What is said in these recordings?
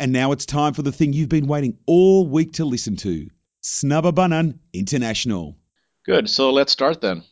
And now it's time for the thing you've been waiting all week to listen to Snabbabanan International. Good. So let's start then.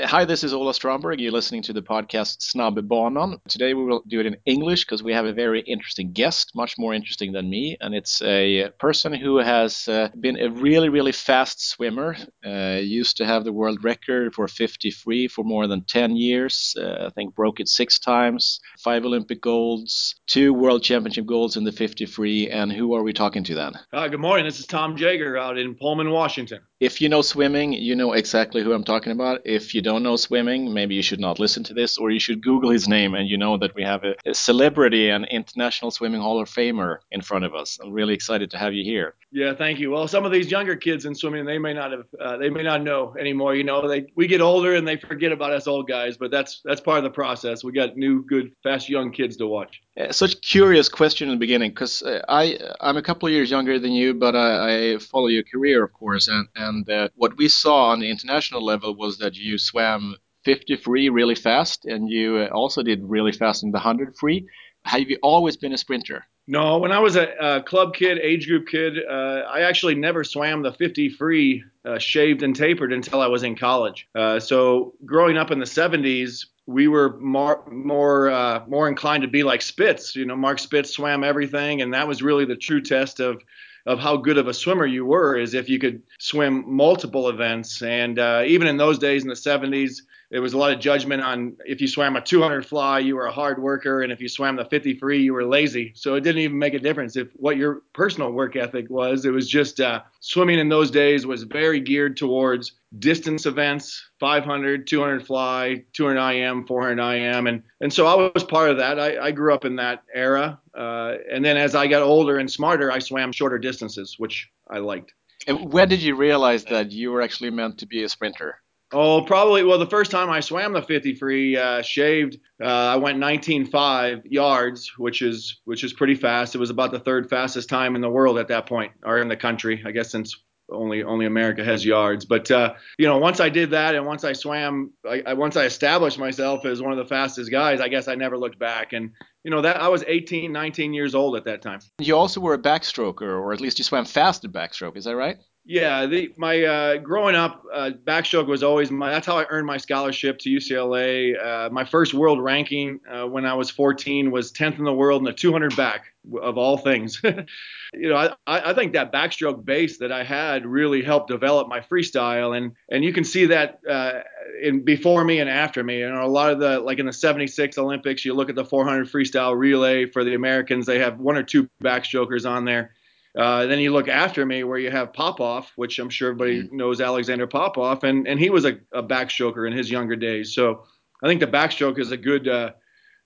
Hi, this is Ola Stromberg. You're listening to the podcast Snabbbanan. Today we will do it in English because we have a very interesting guest, much more interesting than me. And it's a person who has uh, been a really, really fast swimmer. Uh, used to have the world record for 50 free for more than 10 years. Uh, I think broke it six times, five Olympic golds, two world championship golds in the 50 free. And who are we talking to then? Hi, good morning. This is Tom Jager out in Pullman, Washington. If you know swimming, you know exactly who I'm talking about. If you don't know swimming, maybe you should not listen to this, or you should Google his name and you know that we have a, a celebrity and international swimming Hall of Famer in front of us. I'm really excited to have you here. Yeah, thank you. Well, some of these younger kids in swimming, they may not have, uh, they may not know anymore. You know, they we get older and they forget about us old guys, but that's that's part of the process. We got new, good, fast young kids to watch. Uh, such curious question in the beginning because uh, I I'm a couple of years younger than you, but I, I follow your career, of course, and and uh, what we saw on the international level was that you swam 50 free really fast, and you uh, also did really fast in the 100 free. Have you always been a sprinter? No, when I was a, a club kid, age group kid, uh, I actually never swam the 50 free uh, shaved and tapered until I was in college. Uh, so growing up in the 70s, we were more more uh, more inclined to be like Spitz. You know, Mark Spitz swam everything, and that was really the true test of of how good of a swimmer you were is if you could swim multiple events. And uh, even in those days in the 70s, there was a lot of judgment on if you swam a 200 fly, you were a hard worker, and if you swam the 50 free, you were lazy. So it didn't even make a difference. If what your personal work ethic was. It was just uh, swimming in those days was very geared towards distance events 500 200 fly 200 im 400 im and and so i was part of that. I, I grew up in that era. Uh, and then as i got older and smarter i swam shorter distances which i liked. And when did you realize that you were actually meant to be a sprinter Oh, probably. Well, the first time I swam the 50 free, uh, shaved, uh, I went 19.5 yards, which is which is pretty fast. It was about the third fastest time in the world at that point, or in the country, I guess, since only only America has yards. But uh, you know, once I did that, and once I swam, I, I, once I established myself as one of the fastest guys, I guess I never looked back. And you know that I was 18, 19 years old at that time. You also were a backstroker, or at least you swam fast at backstroke. Is that right? Yeah, the, my uh, growing up, uh, backstroke was always my. That's how I earned my scholarship to UCLA. Uh, my first world ranking uh, when I was 14 was 10th in the world in the 200 back of all things. you know, I, I think that backstroke base that I had really helped develop my freestyle, and and you can see that uh, in before me and after me. And a lot of the like in the 76 Olympics, you look at the 400 freestyle relay for the Americans, they have one or two backstrokers on there uh, then you look after me where you have Popov, which I'm sure everybody mm-hmm. knows Alexander Popov, and, and he was a, a backstroker in his younger days. So I think the backstroke is a good uh,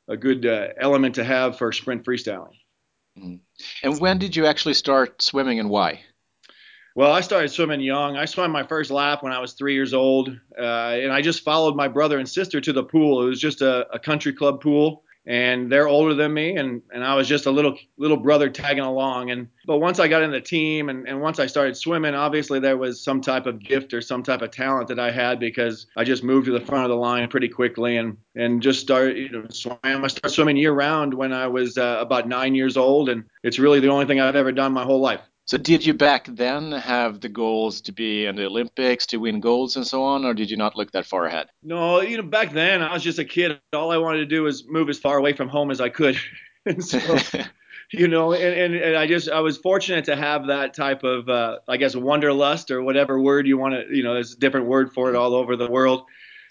a good uh, element to have for sprint freestyling. Mm-hmm. And when did you actually start swimming and why? Well, I started swimming young. I swam my first lap when I was three years old, uh, and I just followed my brother and sister to the pool. It was just a, a country club pool and they're older than me and, and I was just a little little brother tagging along. And but once I got in the team and, and once I started swimming obviously there was some type of gift or some type of talent that I had because I just moved to the front of the line pretty quickly and and just started you know swam. I started swimming year round when I was uh, about 9 years old and it's really the only thing I've ever done my whole life so did you back then have the goals to be in the Olympics, to win golds and so on, or did you not look that far ahead? No, you know, back then I was just a kid. All I wanted to do was move as far away from home as I could. so, you know, and, and, and, I just I was fortunate to have that type of uh, I guess wanderlust or whatever word you want to, you know, there's a different word for it all over the world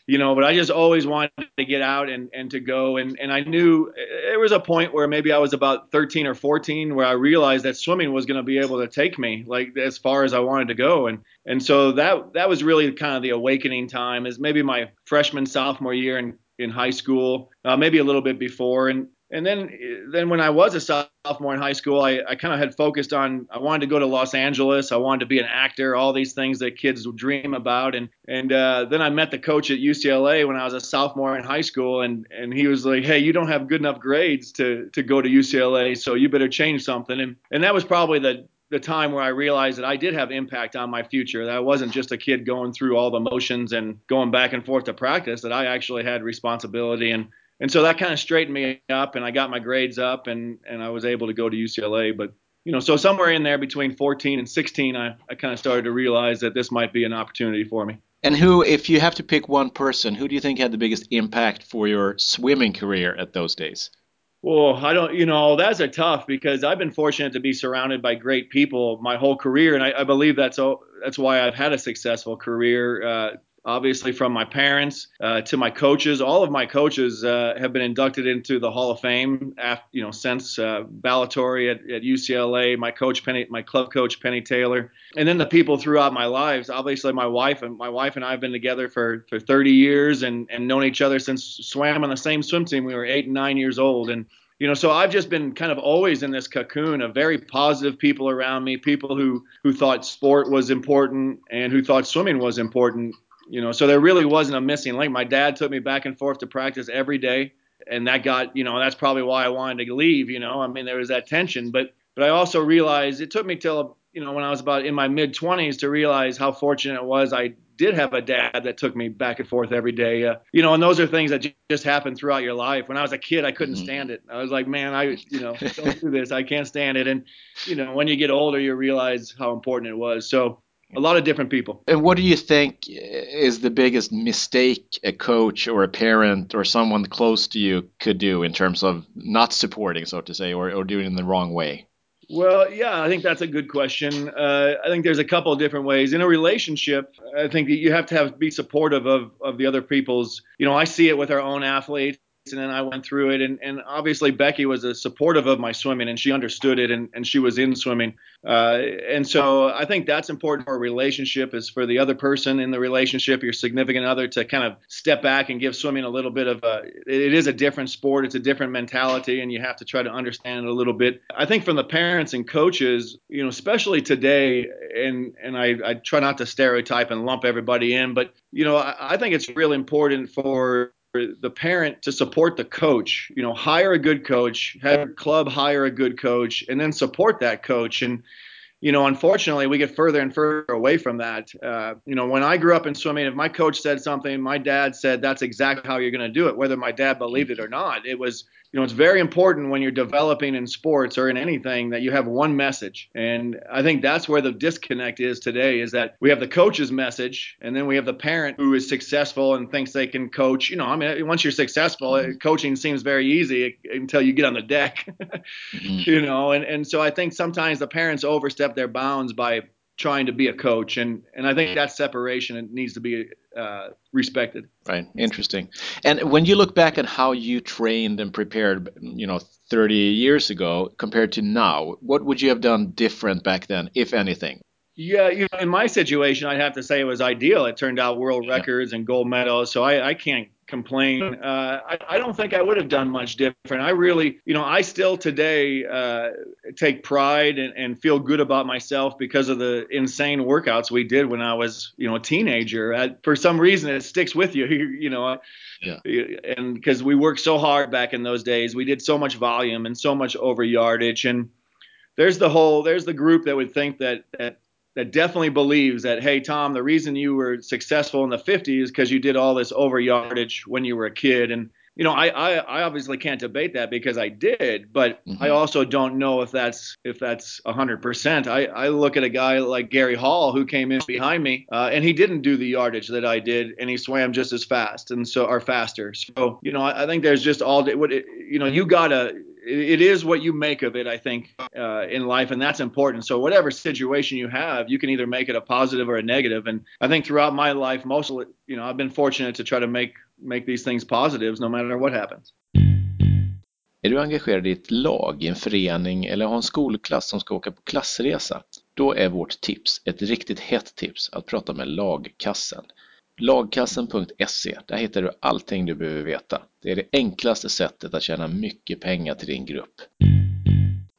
you know, but I just always wanted to get out and, and to go. And, and I knew there was a point where maybe I was about 13 or 14 where I realized that swimming was going to be able to take me like as far as I wanted to go. And, and so that, that was really kind of the awakening time is maybe my freshman, sophomore year in, in high school, uh, maybe a little bit before. And, and then then when I was a sophomore in high school, I, I kind of had focused on I wanted to go to Los Angeles. I wanted to be an actor, all these things that kids dream about. And and uh, then I met the coach at UCLA when I was a sophomore in high school, and and he was like, Hey, you don't have good enough grades to to go to UCLA, so you better change something. And and that was probably the the time where I realized that I did have impact on my future. That I wasn't just a kid going through all the motions and going back and forth to practice. That I actually had responsibility and and so that kind of straightened me up, and I got my grades up, and and I was able to go to UCLA. But you know, so somewhere in there between 14 and 16, I, I kind of started to realize that this might be an opportunity for me. And who, if you have to pick one person, who do you think had the biggest impact for your swimming career at those days? Well, I don't, you know, that's a tough because I've been fortunate to be surrounded by great people my whole career, and I, I believe that's all, that's why I've had a successful career. Uh, obviously from my parents uh, to my coaches. All of my coaches uh, have been inducted into the Hall of Fame, after, you know, since uh, at, at, UCLA, my coach Penny, my club coach Penny Taylor, and then the people throughout my lives. Obviously, my wife and my wife and I have been together for for 30 years and and known each other since swam on the same swim team. We were eight and nine years old, and you know so i've just been kind of always in this cocoon of very positive people around me people who who thought sport was important and who thought swimming was important you know, so there really wasn't a missing link. My dad took me back and forth to practice every day, and that got, you know, that's probably why I wanted to leave. You know, I mean, there was that tension, but but I also realized it took me till you know when I was about in my mid 20s to realize how fortunate it was I did have a dad that took me back and forth every day. Uh, you know, and those are things that just happen throughout your life. When I was a kid, I couldn't mm-hmm. stand it. I was like, man, I, you know, don't do this. I can't stand it. And, you know, when you get older, you realize how important it was. So, a lot of different people. And what do you think is the biggest mistake a coach or a parent or someone close to you could do in terms of not supporting, so to say, or, or doing it in the wrong way? Well, yeah, I think that's a good question. Uh, I think there's a couple of different ways in a relationship. I think that you have to have be supportive of of the other people's. You know, I see it with our own athletes and then I went through it. And, and obviously, Becky was a supportive of my swimming and she understood it and, and she was in swimming. Uh, and so I think that's important for a relationship is for the other person in the relationship, your significant other, to kind of step back and give swimming a little bit of a, it is a different sport, it's a different mentality, and you have to try to understand it a little bit. I think from the parents and coaches, you know, especially today, and, and I, I try not to stereotype and lump everybody in, but, you know, I, I think it's really important for the parent to support the coach. You know, hire a good coach, have a club hire a good coach, and then support that coach. And you know, unfortunately, we get further and further away from that. Uh, you know, when I grew up in swimming, if my coach said something, my dad said that's exactly how you're going to do it, whether my dad believed it or not. It was you know, it's very important when you're developing in sports or in anything that you have one message. And I think that's where the disconnect is today is that we have the coach's message and then we have the parent who is successful and thinks they can coach. You know, I mean, once you're successful, mm-hmm. coaching seems very easy until you get on the deck, mm-hmm. you know, and, and so I think sometimes the parents overstep their bounds by trying to be a coach and and I think that separation it needs to be uh, respected. Right. Interesting. And when you look back at how you trained and prepared, you know, 30 years ago compared to now, what would you have done different back then, if anything? Yeah, you know, in my situation, I'd have to say it was ideal. It turned out world records and gold medals, so I, I can't complain. Uh, I, I, don't think I would have done much different. I really, you know, I still today uh, take pride and, and, feel good about myself because of the insane workouts we did when I was, you know, a teenager. I, for some reason, it sticks with you, you, you know. Yeah. And because we worked so hard back in those days, we did so much volume and so much over yardage and there's the whole there's the group that would think that that that definitely believes that, hey, Tom, the reason you were successful in the 50s is because you did all this over yardage when you were a kid. And, you know, I, I, I obviously can't debate that because I did, but mm-hmm. I also don't know if that's if that's 100%. I, I look at a guy like Gary Hall who came in behind me uh, and he didn't do the yardage that I did and he swam just as fast and so or faster. So, you know, I, I think there's just all, what you know, you got to, it is what you make of it, I think, uh, in life, and that's important. So whatever situation you have, you can either make it a positive or a negative. And I think throughout my life, mostly, you know, I've been fortunate to try to make make these things positives no matter what happens. Är du engagerad i ett lag, i en förening eller har en skolklass som ska åka på klassresa? Då är vårt tips, ett riktigt hett tips, att prata med lagkassen. Lagkassen.se, där hittar du allting du behöver veta. Det är det enklaste sättet att tjäna mycket pengar till din grupp.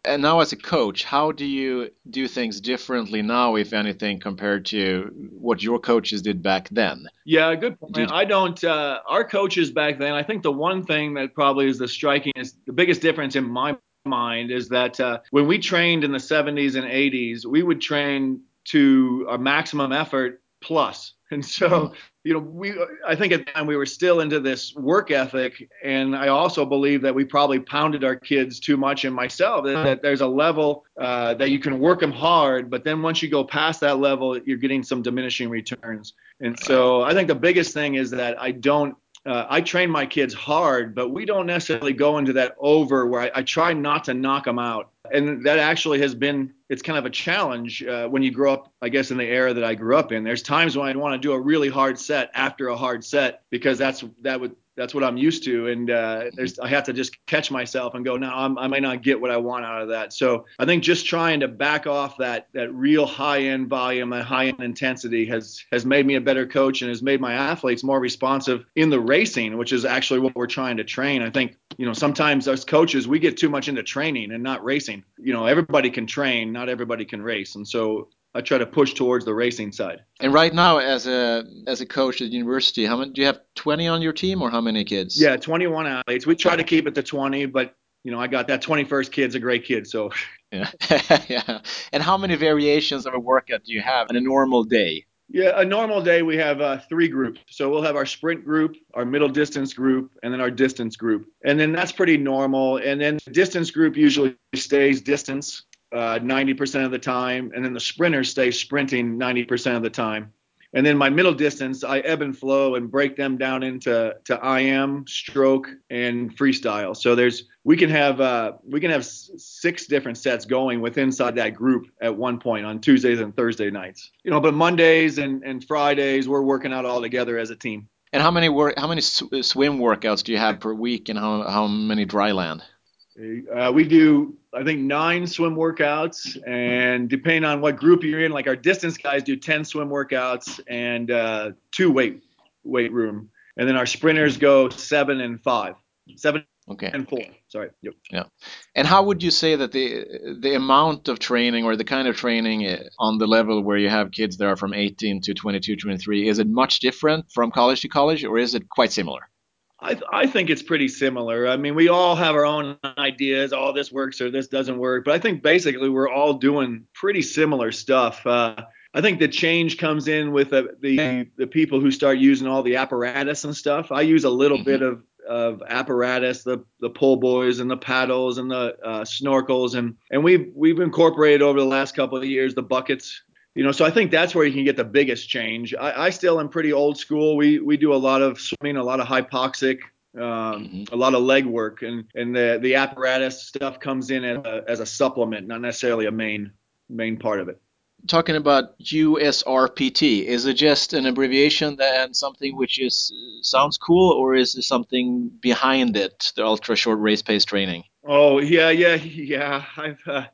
And now as a coach, how do you do things differently now, if anything, compared to what your coaches did back then? Yeah, good point. Did... I don't. Uh, our coaches back then, I think the one thing that probably is the striking is the biggest difference in my mind is that uh, when we trained in the 70s and 80s, we would train to a maximum effort plus And so, you know, we I think at the time we were still into this work ethic, and I also believe that we probably pounded our kids too much, and myself that there's a level uh, that you can work them hard, but then once you go past that level, you're getting some diminishing returns. And so, I think the biggest thing is that I don't uh, I train my kids hard, but we don't necessarily go into that over where I, I, try not to knock them out. And that actually has been, it's kind of a challenge uh, when you grow up, I guess, in the era that I grew up in. There's times when I want to do a really hard set after a hard set because that's, that would, that's what I'm used to. And uh, there's, I have to just catch myself and go, no, I'm, i might not get what I want out of that. So I think just trying to back off that, that real high end volume, and high end intensity has, has made me a better coach and has made my athletes more responsive in the racing, which is actually what we're trying to train. I think, you know, sometimes as coaches, we get too much into training and not racing. You know, everybody can train, not everybody can race. And so I try to push towards the racing side. And right now, as a as a coach at the university, how many do you have? 20 on your team, or how many kids? Yeah, 21 athletes. We try to keep it to 20, but you know, I got that 21st kid's a great kid, so. Yeah. yeah. And how many variations of a workout do you have in a normal day? Yeah, a normal day we have uh, three groups. So we'll have our sprint group, our middle distance group, and then our distance group. And then that's pretty normal. And then the distance group usually stays distance uh, 90% of the time, and then the sprinters stay sprinting 90% of the time. And then my middle distance, I ebb and flow and break them down into to IM, stroke, and freestyle. So there's we can have uh, we can have six different sets going with inside that group at one point on Tuesdays and Thursday nights. You know, but Mondays and, and Fridays we're working out all together as a team. And how many work how many sw- swim workouts do you have per week, and how how many dry land? Uh, we do, I think, nine swim workouts, and depending on what group you're in, like our distance guys do 10 swim workouts and uh, two weight weight room, and then our sprinters go seven and five, seven okay. and four. Sorry. Yep. Yeah. And how would you say that the the amount of training or the kind of training uh, on the level where you have kids that are from 18 to 22, 23, is it much different from college to college, or is it quite similar? I, th- I think it's pretty similar. I mean, we all have our own ideas. All oh, this works or this doesn't work. But I think basically we're all doing pretty similar stuff. Uh, I think the change comes in with the, the, the people who start using all the apparatus and stuff. I use a little mm-hmm. bit of of apparatus, the the pull buoys and the paddles and the uh, snorkels, and and we've we've incorporated over the last couple of years the buckets you know, so I think that's where you can get the biggest change. I, I still am pretty old school. We we do a lot of swimming, a lot of hypoxic, um, mm-hmm. a lot of leg work, and and the the apparatus stuff comes in as a, as a supplement, not necessarily a main main part of it. Talking about USRPT, is it just an abbreviation and something which is sounds cool, or is there something behind it? The ultra short race pace training. Oh yeah, yeah, yeah. I've uh,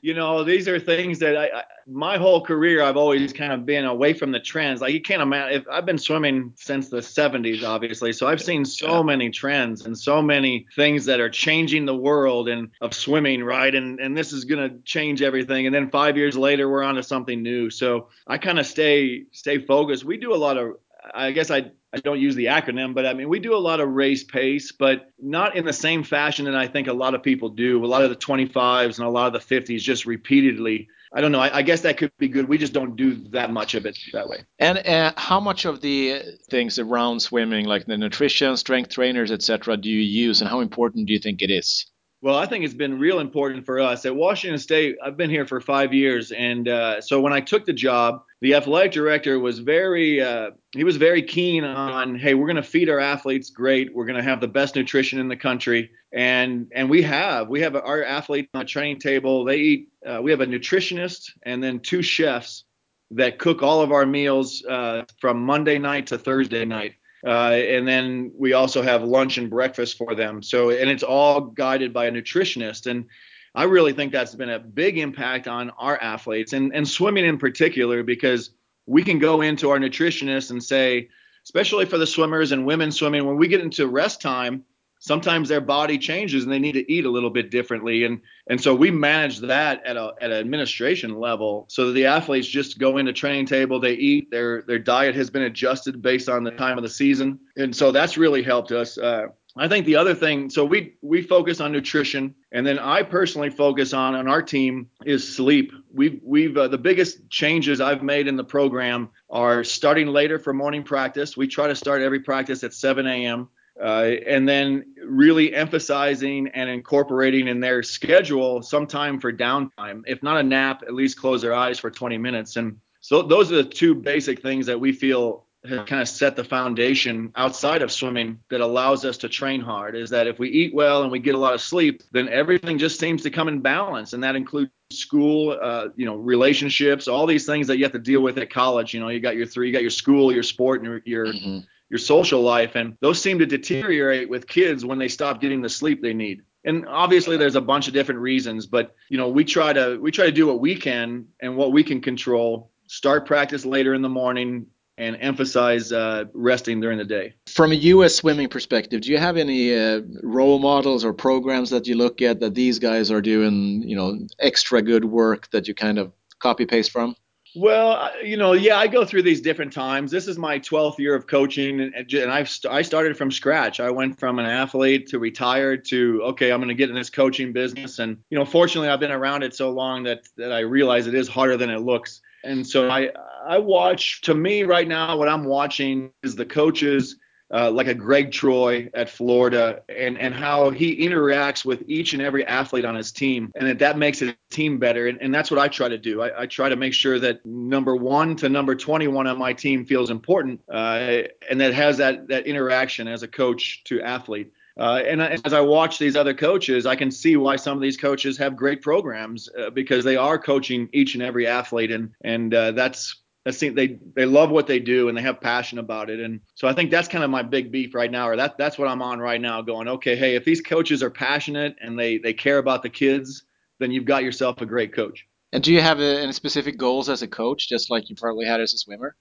you know, these are things that I, I, my whole career I've always kind of been away from the trends. Like you can't imagine if I've been swimming since the 70s, obviously. So I've seen so yeah. many trends and so many things that are changing the world and of swimming, right? And and this is gonna change everything. And then five years later, we're on to something new. So I kind of stay stay focused. We do a lot of I guess I I don't use the acronym, but I mean we do a lot of race pace, but not in the same fashion that I think a lot of people do. A lot of the 25s and a lot of the 50s just repeatedly. I don't know. I, I guess that could be good. We just don't do that much of it that way. And uh, how much of the things around swimming, like the nutrition, strength trainers, etc., do you use, and how important do you think it is? Well, I think it's been real important for us at Washington State. I've been here for five years, and uh, so when I took the job, the athletic director was very uh, he was very keen on, hey, we're going to feed our athletes great. We're going to have the best nutrition in the country, and and we have we have our athletes on a training table. They eat. Uh, we have a nutritionist and then two chefs that cook all of our meals uh, from Monday night to Thursday night. Uh, and then we also have lunch and breakfast for them. So, and it's all guided by a nutritionist. And I really think that's been a big impact on our athletes and, and swimming in particular, because we can go into our nutritionist and say, especially for the swimmers and women swimming, when we get into rest time, sometimes their body changes and they need to eat a little bit differently. And and so we manage that at a at an administration level so that the athletes just go into training table they eat their their diet has been adjusted based on the time of the season. And so that's really helped us uh, I think the other thing, so we we focus on nutrition, and then I personally focus on on our team is sleep. We've we've uh, the biggest changes I've made in the program are starting later for morning practice. We try to start every practice at 7 a.m. Uh, and then really emphasizing and incorporating in their schedule some time for downtime. If not a nap, at least close their eyes for 20 minutes. And so those are the two basic things that we feel have kind of set the foundation outside of swimming that allows us to train hard is that if we eat well and we get a lot of sleep then everything just seems to come in balance. And that includes school uh, you know relationships all these things that you have to deal with at college. You know you got your three you got your school your sport and your your, mm-hmm. your social life. And those seem to deteriorate with kids when they stop getting the sleep they need. And obviously there's a bunch of different reasons but you know we try to we try to do what we can and what we can control. Start practice later in the morning and emphasize uh, resting during the day. From a U.S. swimming perspective, do you have any uh, role models or programs that you look at that these guys are doing, you know, extra good work that you kind of copy paste from? Well, you know, yeah, I go through these different times. This is my 12th year of coaching, and, and I've st- I started from scratch. I went from an athlete to retired to okay, I'm going to get in this coaching business, and you know, fortunately, I've been around it so long that that I realize it is harder than it looks. And so I I watch to me right now what I'm watching is the coaches uh, like a Gregg Troy at Florida and and how he interacts with each and every athlete on his team and that that makes his team better and, and that's what I try to do. I, I try to make sure that number one to number 21 on my team feels important uh, and that has that that interaction as a coach to athlete. Uh, and as I watch these other coaches, I can see why some of these coaches have great programs uh, because they are coaching each and every athlete, and and uh, that's that's they they love what they do and they have passion about it. And so I think that's kind of my big beef right now, or that that's what I'm on right now. Going, okay, hey, if these coaches are passionate and they they care about the kids, then you've got yourself a great coach. And do you have any specific goals as a coach, just like you probably had as a swimmer?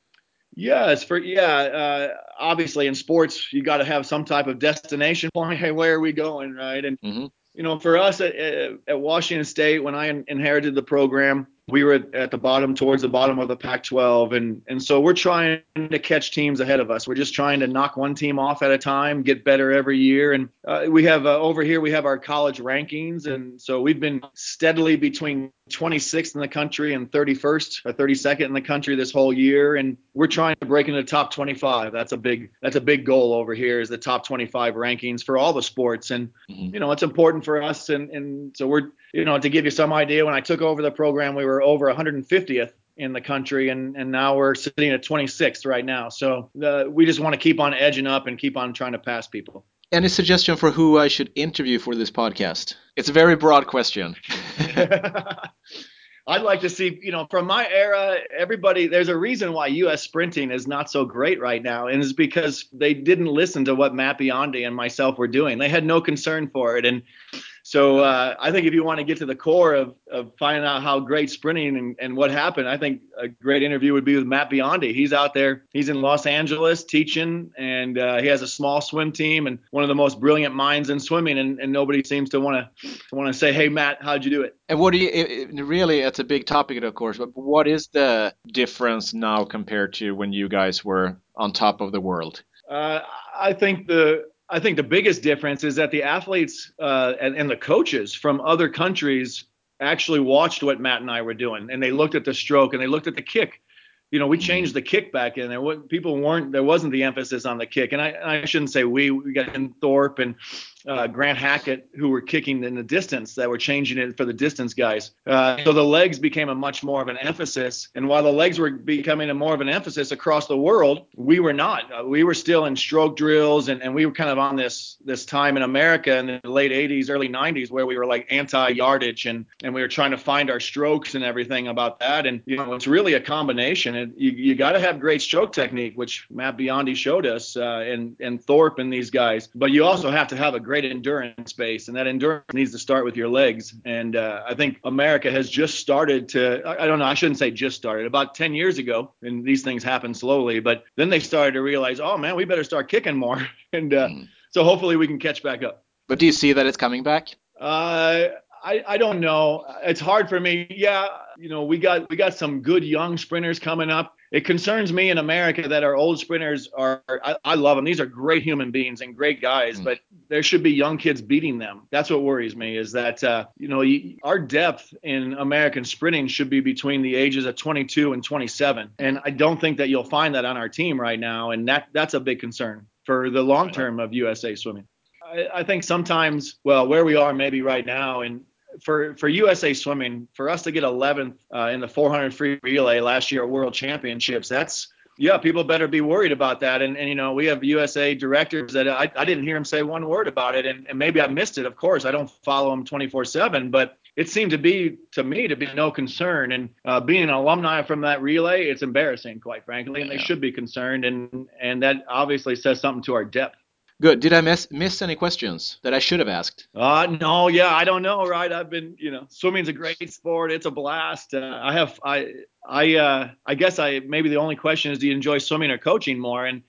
Yes, for yeah. Uh, obviously, in sports, you got to have some type of destination point. Hey, where are we going, right? And mm-hmm. you know, for us at, at Washington State, when I inherited the program, we were at the bottom towards the bottom of the Pac-12 and and so we're trying to catch teams ahead of us. We're just trying to knock one team off at a time, get better every year and uh, we have uh, over here we have our college rankings and so we've been steadily between 26th in the country and 31st or 32nd in the country this whole year and we're trying to break into the top 25. That's a big that's a big goal over here is the top 25 rankings for all the sports and mm-hmm. you know, it's important for us and and so we're you know, to give you some idea when I took over the program we were over 150th in the country, and and now we're sitting at 26th right now. So uh, we just want to keep on edging up and keep on trying to pass people. Any suggestion for who I should interview for this podcast? It's a very broad question. I'd like to see, you know, from my era, everybody, there's a reason why U.S. sprinting is not so great right now, and it's because they didn't listen to what Matt Biondi and myself were doing. They had no concern for it. And so uh, I think if you want to get to the core of, of finding out how great sprinting and, and what happened, I think a great interview would be with Matt Biondi. He's out there, he's in Los Angeles teaching, and uh, he has a small swim team and one of the most brilliant minds in swimming. And, and nobody seems to want to want to say, "Hey, Matt, how'd you do it?" And what do you it, really? It's a big topic, of course. But what is the difference now compared to when you guys were on top of the world? Uh, I think the I think the biggest difference is that the athletes uh, and, and the coaches from other countries actually watched what Matt and I were doing, and they looked at the stroke and they looked at the kick. You know, we mm-hmm. changed the kick back in there. People weren't there wasn't the emphasis on the kick, and I, I shouldn't say we. We got in Thorpe and uh, Grant Hackett who were kicking in the distance that were changing it for the distance guys. Uh, so the legs became a much more of an emphasis. And while the legs were becoming a more of an emphasis across the world, we were not. Uh, we were still in stroke drills, and, and we were kind of on this this time in America in the late 80s, early 90s where we were like anti yardage and and we were trying to find our strokes and everything about that. And you know, it's really a combination. And you you got to have great stroke technique, which Matt Biondi showed us, uh, and and Thorpe and these guys. But you also have to have a great endurance base, and that endurance needs to start with your legs. And uh, I think America has just started to, I, I don't know, I shouldn't say just started, about 10 years ago, and these things happen slowly, but then they started to realize, oh man, we better start kicking more. and uh, mm. so hopefully we can catch back up. But do you see that it's coming back? Uh, I, I don't know. It's hard for me. Yeah, you know, we got we got some good young sprinters coming up. It concerns me in America that our old sprinters are. I, I love them. These are great human beings and great guys, mm. but there should be young kids beating them. That's what worries me. Is that uh, you know our depth in American sprinting should be between the ages of 22 and 27, and I don't think that you'll find that on our team right now, and that that's a big concern for the long term of USA swimming. I, I think sometimes, well, where we are maybe right now, and for for USA Swimming, for us to get 11th uh, in the 400 free relay last year at World Championships, that's yeah, people better be worried about that. And, and you know, we have USA directors that I, I didn't hear him say one word about it, and, and maybe I missed it. Of course, I don't follow him 24/7, but it seemed to be to me to be no concern. And uh, being an alumni from that relay, it's embarrassing, quite frankly, and they should be concerned. And and that obviously says something to our depth. Good. Did I miss miss any questions that I should have asked? Uh no, yeah, I don't know, right? I've been, you know, swimming's a great sport. It's a blast. Uh, I have I I uh I guess I maybe the only question is do you enjoy swimming or coaching more? And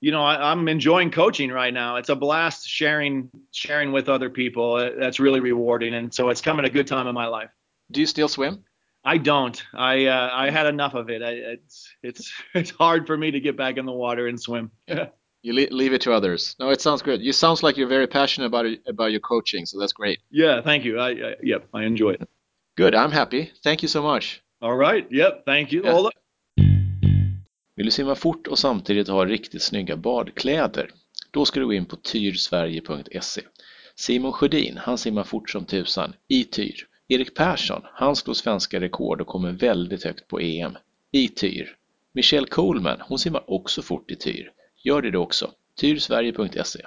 you know, I, am enjoying coaching right now. It's a blast sharing sharing with other people. Uh, that's really rewarding, and so it's coming a good time in my life. Do you still swim? I don't. I uh, I had enough of it. I, it's it's it's hard for me to get back in the water and swim. You leave it to others. No, it sounds good. You sounds like you're very passionate about it, about your coaching, so that's great. Yeah, thank you. I, I yep, I enjoy it. Good. I'm happy. Thank you so much. All right. Yep. Thank you. Yeah. Vill du simma fort och samtidigt ha riktigt snygga badkläder? Då ska du gå in på tyrsverige.se. Simon Sjödin, han simmar fort som tusan i tyr. Erik Persson, han slår svenska rekord och kommer väldigt högt på EM i tyr. Michelle Coleman, hon simmar också fort i tyr. Gör det du också. tyrsverige.se